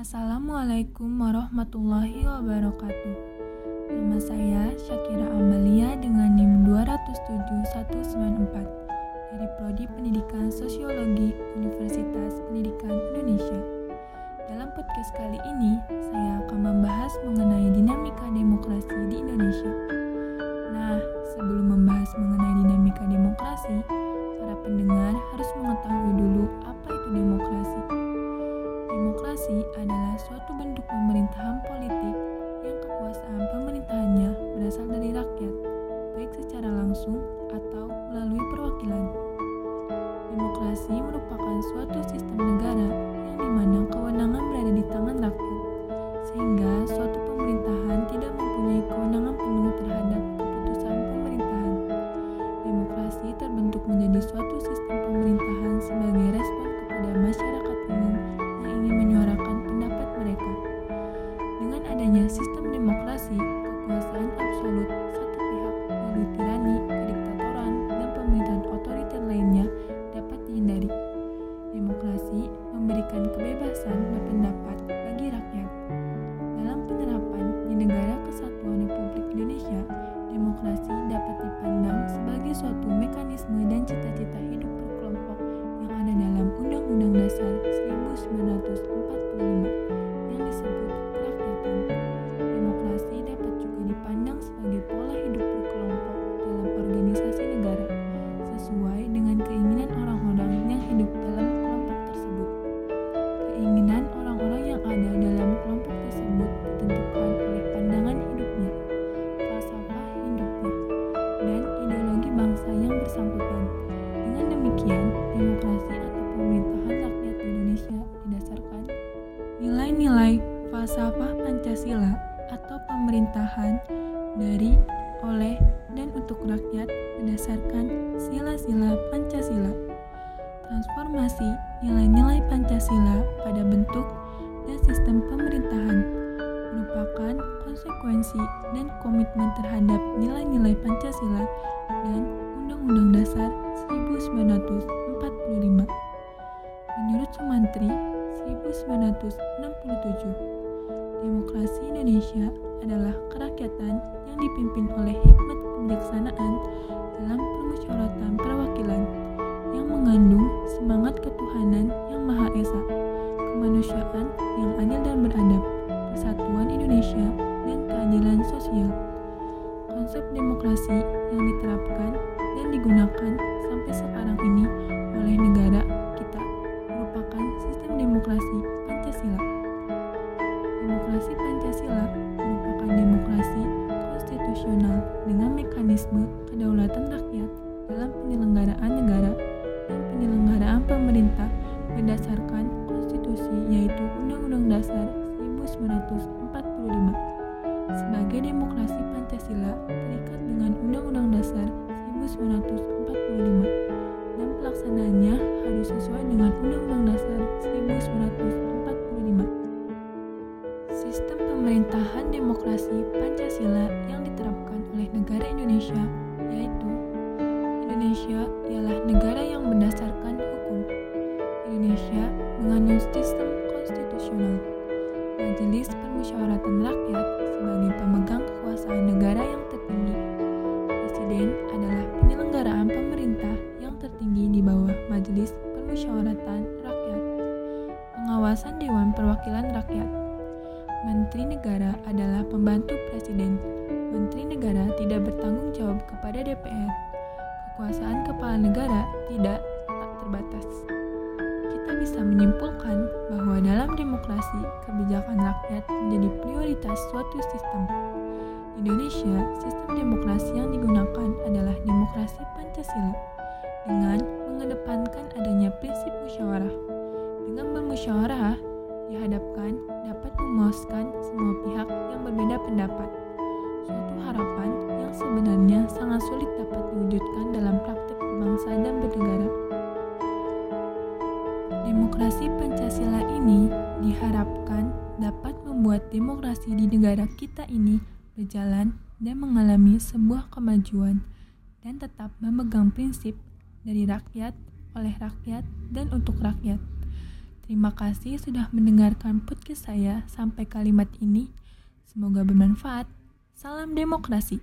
Assalamualaikum warahmatullahi wabarakatuh. Nama saya Syakira Amalia dengan NIM 207194 dari Prodi Pendidikan Sosiologi Universitas Pendidikan Indonesia. Dalam podcast kali ini, saya akan membahas mengenai dinamika demokrasi Adalah suatu bentuk pemerintahan politik yang kekuasaan pemerintahannya berasal dari rakyat, baik secara langsung atau melalui perwakilan. Demokrasi merupakan suatu sistem negara yang di mana kewenangan berada di tangan rakyat, sehingga pemerintahan dari, oleh, dan untuk rakyat berdasarkan sila-sila Pancasila. Transformasi nilai-nilai Pancasila pada bentuk dan sistem pemerintahan merupakan konsekuensi dan komitmen terhadap nilai-nilai Pancasila dan Undang-Undang Dasar 1945. Menurut Sumantri 1967, demokrasi Indonesia adalah kerakyatan yang dipimpin oleh hikmat kebijaksanaan dalam permusyawaratan perwakilan yang mengandung semangat ketuhanan yang Maha Esa, kemanusiaan yang adil dan beradab, persatuan Indonesia, dan keadilan sosial. Konsep demokrasi yang diterapkan dan digunakan sampai sekarang ini oleh negara kita merupakan sistem demokrasi Pancasila. Demokrasi Pancasila konstitusional dengan mekanisme kedaulatan rakyat dalam penyelenggaraan negara dan penyelenggaraan pemerintah berdasarkan konstitusi yaitu Undang-Undang Dasar 1945. Sebagai demokrasi Pancasila terikat dengan Undang-Undang Dasar 1945 dan pelaksanaannya harus sesuai dengan Undang-Undang Dasar 1945. Sistem pemerintahan demokrasi Pancasila yang diterapkan oleh negara Indonesia yaitu Indonesia ialah negara yang berdasarkan hukum. Indonesia mengandung sistem konstitusional. Majelis Permusyawaratan Rakyat sebagai pemegang kekuasaan negara yang tertinggi. Presiden adalah penyelenggaraan pemerintah yang tertinggi di bawah Majelis Permusyawaratan Rakyat. Pengawasan Dewan Perwakilan Rakyat. Menteri Negara adalah pembantu Presiden. Menteri Negara tidak bertanggung jawab kepada DPR. Kekuasaan kepala negara tidak tak terbatas. Kita bisa menyimpulkan bahwa dalam demokrasi, kebijakan rakyat menjadi prioritas suatu sistem. Di Indonesia, sistem demokrasi yang digunakan adalah demokrasi Pancasila dengan mengedepankan adanya prinsip musyawarah. Dengan bermusyawarah, dihadapkan dapat memuaskan semua pihak yang berbeda pendapat. Suatu harapan yang sebenarnya sangat sulit dapat diwujudkan dalam praktik berbangsa dan bernegara. Demokrasi Pancasila ini diharapkan dapat membuat demokrasi di negara kita ini berjalan dan mengalami sebuah kemajuan dan tetap memegang prinsip dari rakyat, oleh rakyat, dan untuk rakyat. Terima kasih sudah mendengarkan podcast saya sampai kalimat ini. Semoga bermanfaat. Salam demokrasi.